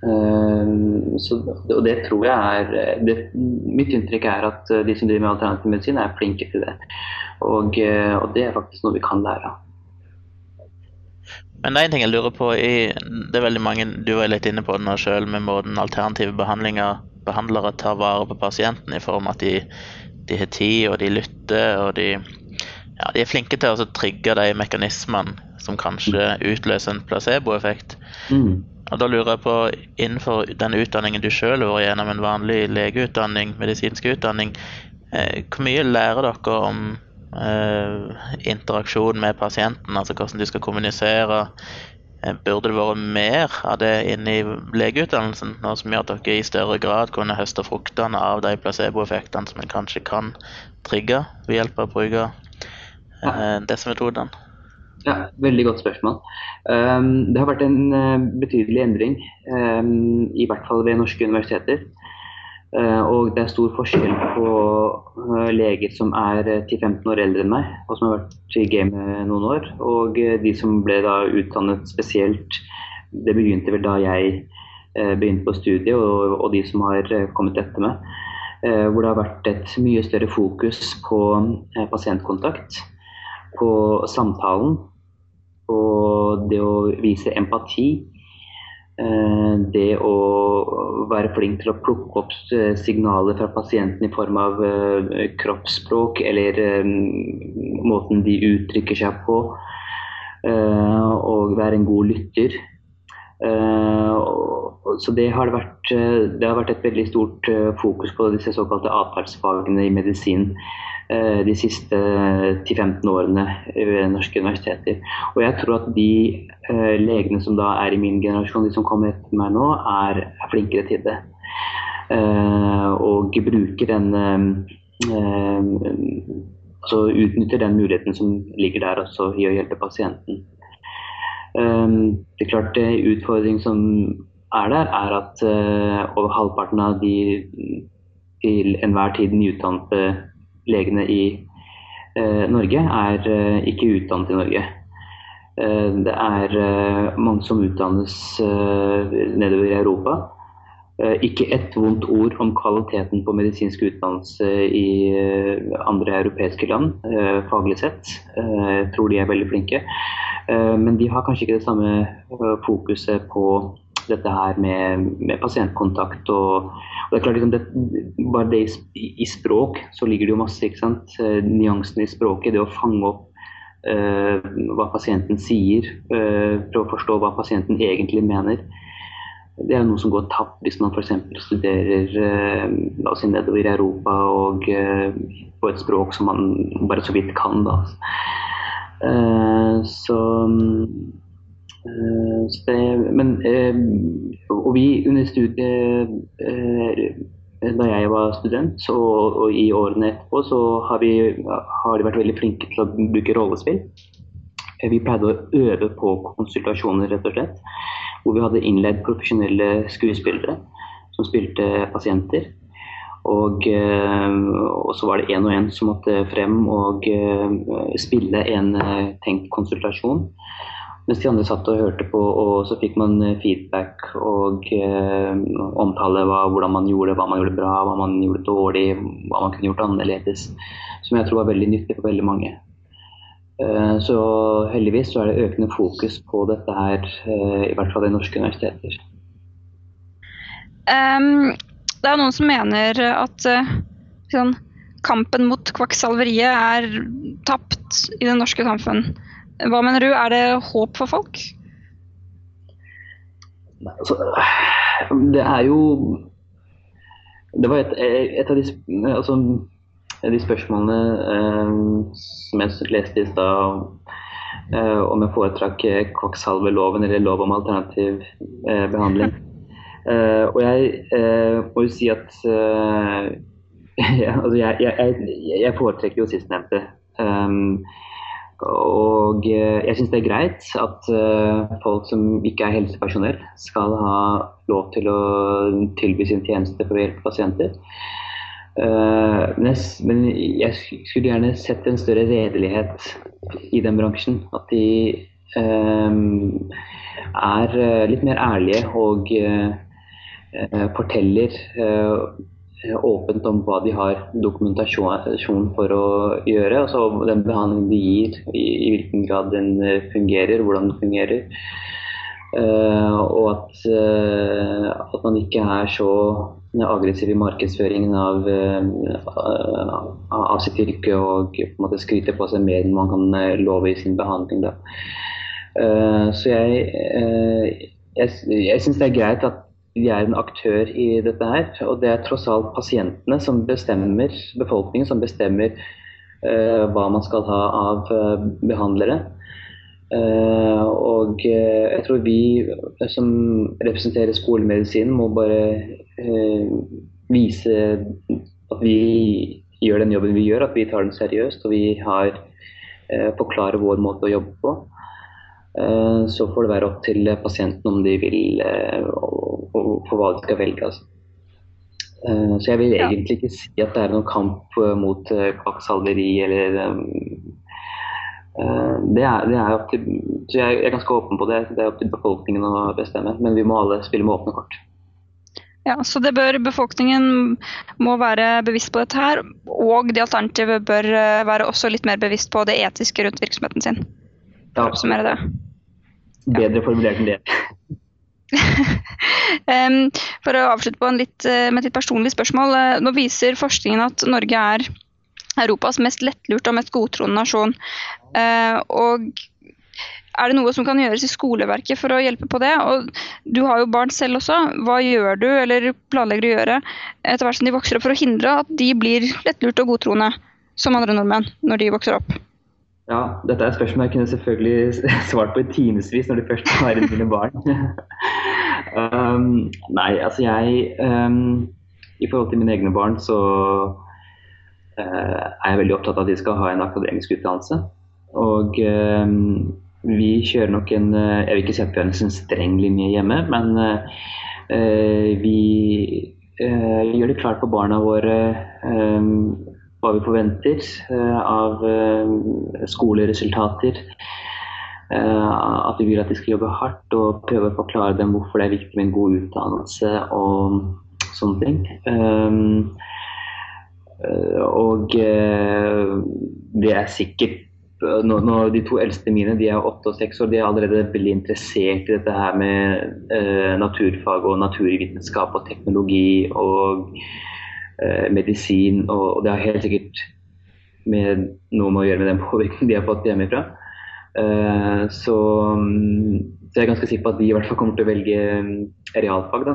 Um, så, og det tror jeg er det, Mitt inntrykk er at de som driver med alternativ medisin, er flinke til det. Og, og det er faktisk noe vi kan lære av. Men det er en ting jeg lurer på i, Det er veldig mange Du var litt inne på det nå sjøl, med måten alternative behandlere tar vare på pasienten i form av at de, de har tid, og de lytter, og de, ja, de er flinke til å trigge de mekanismene som kanskje utløser en placeboeffekt. Mm. Og Da lurer jeg på, innenfor den utdanningen du sjøl har vært gjennom, en vanlig legeutdanning, medisinsk utdanning, eh, hvor mye lærer dere om interaksjon med pasienten, altså hvordan du skal kommunisere. Eh, burde det vært mer av det inne i legeutdannelsen, noe som gjør at dere i større grad kunne høste fruktene av de placeboeffektene som en kanskje kan trigge ved hjelp av å bruke eh, disse metodene? Ja, Veldig godt spørsmål. Um, det har vært en uh, betydelig endring, um, i hvert fall ved norske universiteter. Eh, og det er stor forskjell på eh, leger som er 10-15 eh, år eldre enn meg, og som har vært i gamet noen år, og de som ble da utdannet spesielt Det begynte vel da jeg begynte på studiet, og, og de som har kommet etter meg. Hvor det har vært et mye større fokus på pasientkontakt, på samtalen, på det å vise empati det å være flink til å plukke opp eh, signaler fra pasienten i form av eh, kroppsspråk eller måten de uttrykker seg på, og være en god lytter. Så det har vært, det har vært et veldig stort fokus på disse såkalte atferdsfagene i medisin. Eh, de siste 10-15 årene ved norske universiteter. Og jeg tror at de eh, legene som da er i min generasjon, de som kommer etter meg nå, er, er flinkere til det. Eh, og bruker den Altså utnytter den muligheten som ligger der også i å hjelpe pasienten. Det er klart det utfordring som er der, er at over halvparten av de til enhver tid nyutdannede legene i eh, Norge er eh, ikke utdannet i Norge. Eh, det er mange som utdannes nedover i Europa. Ikke ett vondt ord om kvaliteten på medisinsk utdannelse i andre europeiske land, faglig sett. Jeg tror de er veldig flinke. Men de har kanskje ikke det samme fokuset på dette her med, med pasientkontakt og, og, det er klart liksom det, Bare det i, i, språk så ligger det jo masse. ikke sant? Eh, nyansene i språket, det å fange opp uh, hva pasienten sier, uh, prøve å forstå hva pasienten egentlig mener. Det er noe som går tapt hvis man f.eks. studerer la oss si nedover i Europa og på et språk som man bare så vidt kan. da. så Eh, det, men, eh, og vi under studiet eh, da jeg var student, så, og i årene etterpå, så har vi, har de vært veldig flinke til å bruke rollespill. Vi pleide å øve på konsultasjoner, rett og slett. Hvor vi hadde innleid profesjonelle skuespillere som spilte pasienter. Og, og så var det én og én som måtte frem og spille en tenkt konsultasjon. Mens de andre satt og hørte på, og så fikk man eh, feedback og eh, omtale hva, hvordan man gjorde hva man gjorde bra, hva man gjorde dårlig, hva man kunne gjort annerledes. Som jeg tror var veldig nyttig for veldig mange. Eh, så heldigvis så er det økende fokus på dette her, eh, i hvert fall i norske universiteter. Um, det er noen som mener at uh, sånn, kampen mot kvakksalveriet er tapt i det norske samfunn. Hva mener du, er det håp for folk? Altså, det er jo Det var et, et av de altså, de spørsmålene som jeg leste i stad, om jeg foretrakk kvakksalveloven eller lov om alternativ behandling. og jeg må jo si at ja, altså jeg, jeg, jeg, foretrekker jo sistnevnte. Um, og jeg syns det er greit at uh, folk som ikke er helsepersonell, skal ha lov til å tilby sin tjeneste for å hjelpe pasienter. Uh, men, jeg, skulle gjerne sett en større redelighet i den bransjen. At de um, er litt mer ærlige og forteller Eh, åpent om hva de har dokumentasjon for å gjøre. Altså den behandlingen de gir, i, hvilken grad den eh, fungerer, hvordan den fungerer. Uh, og at, at, man ikke er så aggressiv i markedsføringen av, av sitt yrke og på en måte skryter på seg mer enn man kan love i sin behandling. så jeg, jeg, jeg syns det er greit at vi er en aktør i dette her. Og det er tross alt pasientene som bestemmer, befolkningen som bestemmer uh, hva man skal ha av uh, behandlere. Uh, og jeg tror vi som representerer skolemedisin må bare vise at vi gjør den jobben vi gjør, at vi tar den seriøst og vi har forklarer vår måte å jobbe på. Så får det være opp til pasienten om de vil for hva de skal velge. Altså. Eh, så jeg vil egentlig ikke si at det er noen kamp eh, mot eh, kvakksalveri eller det er, det er opp til, så jeg er ganske åpen på det. Det er opp til befolkningen å bestemme. Men vi må alle spille med åpne kort. Ja, så det bør Befolkningen må være bevisst på dette her, og de alternative bør være også litt mer bevisst på det etiske rundt virksomheten sin. For å oppsummere det. Bedre formulert enn det. For å avslutte litt, eh, med et litt personlig spørsmål. Eh, nå viser forskningen at Norge er Europas mest lettlurte og mest godtroende nasjon. Eh, og er det noe som kan gjøres i skoleverket for å hjelpe på det? Og du har jo barn selv også. Hva gjør du, eller planlegger du å gjøre etter hvert som de vokser opp, for å hindre at de blir lettlurte og godtroende som andre nordmenn når de vokser opp? Ja, dette er et spørsmål jeg kunne selvfølgelig svart på i timevis når det først inn mine barn. um, nei, altså jeg um, I forhold til mine egne barn så uh, er jeg veldig opptatt av at de skal ha en akademisk utdannelse. Og um, vi kjører nok en uh, Jeg vil ikke vi har en streng linje hjemme, men uh, vi gjør det klart for barna våre hva vi forventer eh, av eh, skoleresultater. Eh, at vi vil at de skal jobbe hardt og prøve å forklare dem hvorfor det er viktig med en god utdannelse og sånne ting. Og det er sikkert nå, nå, De to eldste mine de er åtte og seks år, de er allerede veldig interessert i dette her med eh, naturfag og naturvitenskap og teknologi. og Eh, medisin, og, det har helt sikkert med noe med å gjøre med den påvirkningen de har fått hjemmefra. Eh, så, så, jeg er ganske sikker på at de i hvert fall kommer til å velge mm, realfag. Da.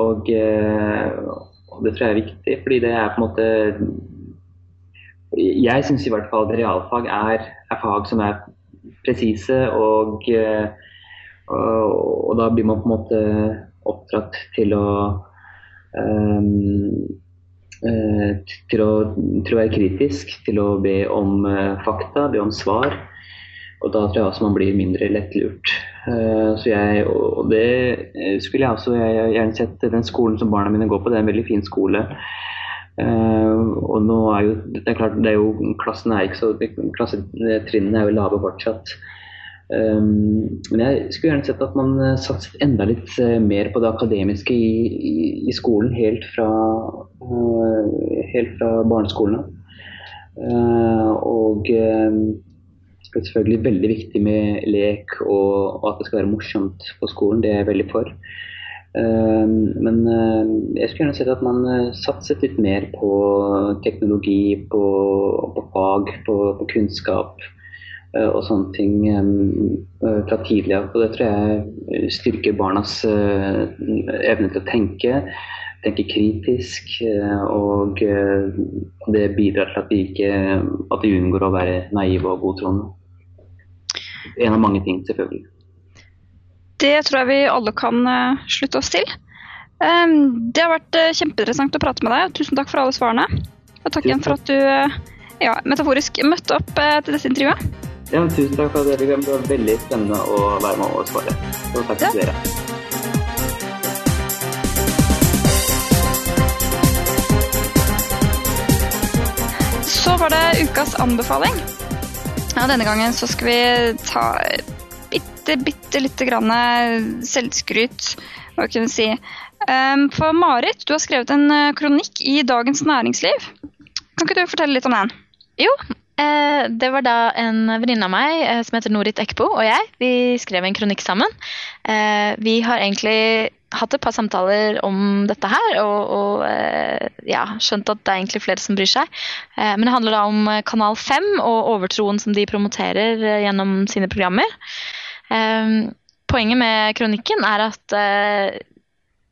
Og, uh, og det tror jeg er viktig, fordi det er på en måte Jeg syns i hvert fall at realfag er, er fag som er presise, og, og, og da blir man på en måte oppdratt til å Um, til, å, til, å, være kritisk, til å be om uh, fakta, be om svar. Og da tror jeg også man blir mindre lettlurt. Uh, så jeg, og det skulle jeg også jeg, gjerne sett den skolen som barna mine går på. Det er en veldig fin skole. og nå er jo, det er klart, det er jo klassen er ikke så Klassetrinnene er jo lave fortsatt. Um, men jeg skulle gjerne sett at man uh, satset enda litt uh, mer på det akademiske i, i, i skolen, helt fra, uh, helt fra barneskolene. og ehm, det er selvfølgelig veldig viktig med lek og, at det skal være morsomt på skolen. Det er jeg veldig for. Ehm, men jeg skulle gjerne sett at man satset litt mer på teknologi, på, på fag, på, på kunnskap. Eh, og sånne ting eh, fra tidlig av. Og det tror jeg styrker barnas eh, evne til å tenke. tenke kritisk. Og det bidrar til at de, ikke, at de unngår å være naive og godtroende. En av mange ting, selvfølgelig. Det tror jeg vi alle kan slutte oss til. Det har vært kjempeinteressant å prate med deg, tusen takk for alle svarene. Og takk igjen for at du ja, metaforisk møtte opp til dette intervjuet. Ja, tusen takk for at dere kom. Det var veldig spennende å være med og svare. Så takk til dere. Så var det ukas anbefaling. Ja, denne gangen så skal vi ta bitte, bitte lite grann selvskryt, hva kan vi si. Ehm, For Marit, du har skrevet en kronikk i Dagens Næringsliv. Kan ikke du fortelle litt om den? Jo, det var da en venninne av meg eh, som heter Norit Ekbo og jeg. Vi skrev en kronikk sammen. Eh, vi har egentlig hatt et par samtaler om dette her, og, og eh, ja, skjønt at det er egentlig flere som bryr seg. Eh, men det handler da om eh, Kanal 5 og overtroen som de promoterer eh, gjennom sine programmer. Eh, poenget med kronikken er at eh,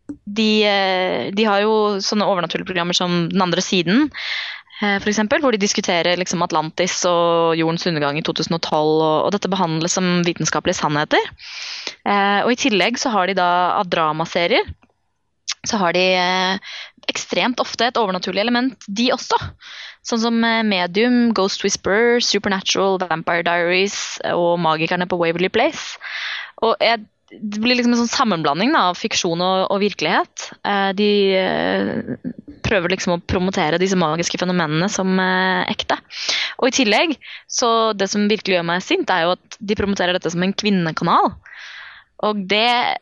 de, eh, de har jo sånne overnaturlige programmer som Den andre siden, eh, for eksempel, hvor de diskuterer liksom Atlantis og jordens undergang i 2012, og, og dette behandles som vitenskapelige sannheter. Eh, og I tillegg så har de da av dramaserier så har de eh, ekstremt ofte et overnaturlig element, de også. Sånn som eh, Medium, Ghost Whisperer, Supernatural, Vampire Diaries og Magikerne på Waverly Place. Og jeg, det blir liksom en sånn sammenblanding da, av fiksjon og, og virkelighet. Eh, de eh, prøver liksom å promotere disse magiske fenomenene som eh, ekte. Og i tillegg, så det som virkelig gjør meg sint, er jo at de promoterer dette som en kvinnekanal. Og det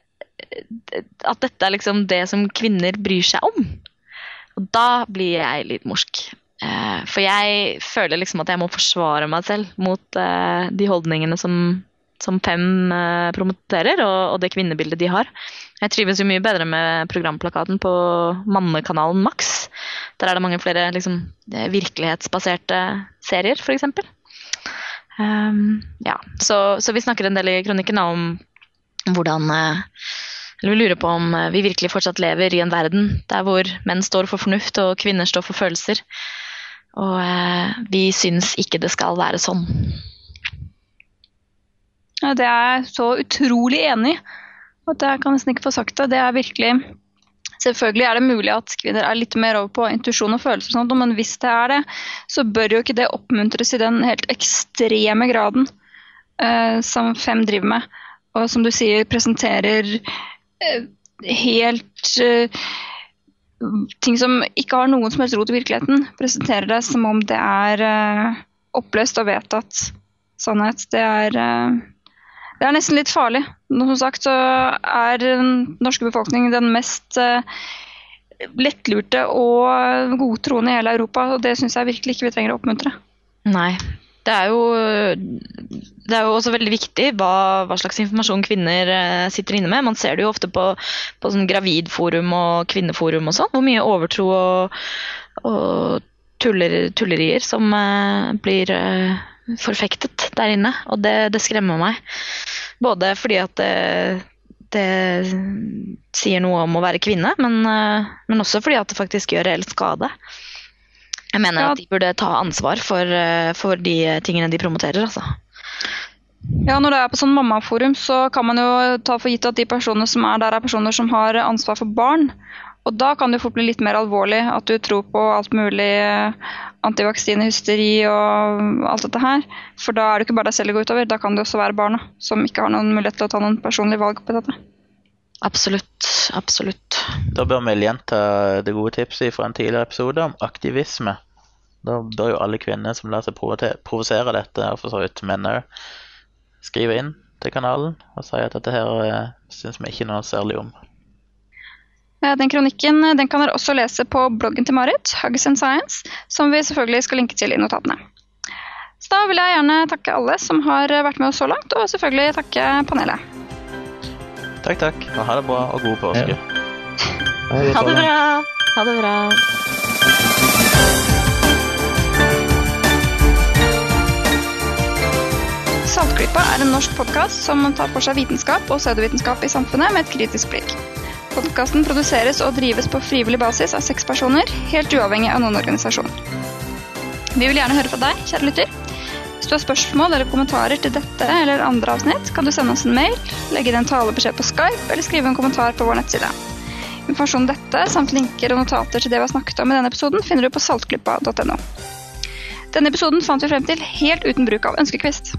At dette er liksom det som kvinner bryr seg om. Og da blir jeg litt morsk. Eh, for jeg føler liksom at jeg må forsvare meg selv mot eh, de holdningene som, som Fem eh, promoterer, og, og det kvinnebildet de har. Jeg trives jo mye bedre med programplakaten på mannekanalen Max. Der er det mange flere liksom, eh, virkelighetsbaserte serier, f.eks. Um, ja. så, så vi snakker en del i kronikken om hvordan eh, eller Vi lurer på om vi virkelig fortsatt lever i en verden der hvor menn står for fornuft og kvinner står for følelser. Og eh, vi syns ikke det skal være sånn. Ja, det er jeg så utrolig enig i. At jeg kan nesten ikke få sagt det. Det er virkelig Selvfølgelig er det mulig at kvinner er litt mer over på intuisjon og følelser, og sånt, men hvis det er det, så bør jo ikke det oppmuntres i den helt ekstreme graden uh, som Fem driver med. Og som du sier, presenterer uh, helt uh, ting som ikke har noen som helst rot i virkeligheten. Presenterer det som om det er oppløst og vedtatt sannhet. Det er det er nesten litt farlig. Som sagt så er den norske befolkning den mest eh, lettlurte og godtroende i hele Europa, og det syns jeg virkelig ikke vi trenger å oppmuntre. Nei. Det er jo, det er jo også veldig viktig hva, hva slags informasjon kvinner eh, sitter inne med. Man ser det jo ofte på, på sånn gravidforum og kvinneforum og sånn. Hvor mye overtro og, og tuller, tullerier som eh, blir forfektet der inne. Og det, det skremmer meg. Både fordi at det, det sier noe om å være kvinne, men, eh, men også fordi at det faktisk gjør reell skade. Jeg mener Ja. at de burde ta ansvar for, eh, for de tingene de promoterer. Altså. Ja, Når det er på sånn mammaforum, så kan man jo ta for gitt at de personene som er der, er personer som har ansvar for barn. Og da kan det fort bli litt mer alvorlig at du tror på alt mulig eh, antivaksinehysteri og alt dette her. For da er det ikke bare deg selv det går utover, da kan det også være barna som ikke har noen mulighet til å ta noen personlige valg på dette. Absolutt. Absolutt. Da bør vi gjenta det gode tipset fra en tidligere episode om aktivisme. Da bør jo alle kvinner som lar seg provosere dette, og for så vidt menn òg, skrive inn til kanalen og si at dette her eh, syns vi ikke noe særlig om. Eh, Den kronikken eh, den kan dere også lese på bloggen til Marit, Hugs and Science, som vi selvfølgelig skal linke til i notatene. Så da vil jeg gjerne takke alle som har eh, vært med oss så langt, og selvfølgelig takke panelet. Takk, takk, og ha det bra, og god påske. Ha det bra. Ha det bra. Saltklypa er en norsk podkast som tar for seg vitenskap og pseudovitenskap i samfunnet med et kritisk blikk. Podkasten produseres og drives på frivillig basis av seks personer, helt uavhengig av noen organisasjon. Vi vil gjerne høre fra deg, kjære lytter. Hvis du har spørsmål eller kommentarer til dette eller andre avsnitt, kan du sende oss en mail, legge inn en talebeskjed på Skype eller skrive en kommentar på vår nettside. Informasjon om dette samt linker og notater til det vi har snakket om i denne episoden, finner du på saltklippa.no. Denne episoden fant vi frem til helt uten bruk av ønskekvist.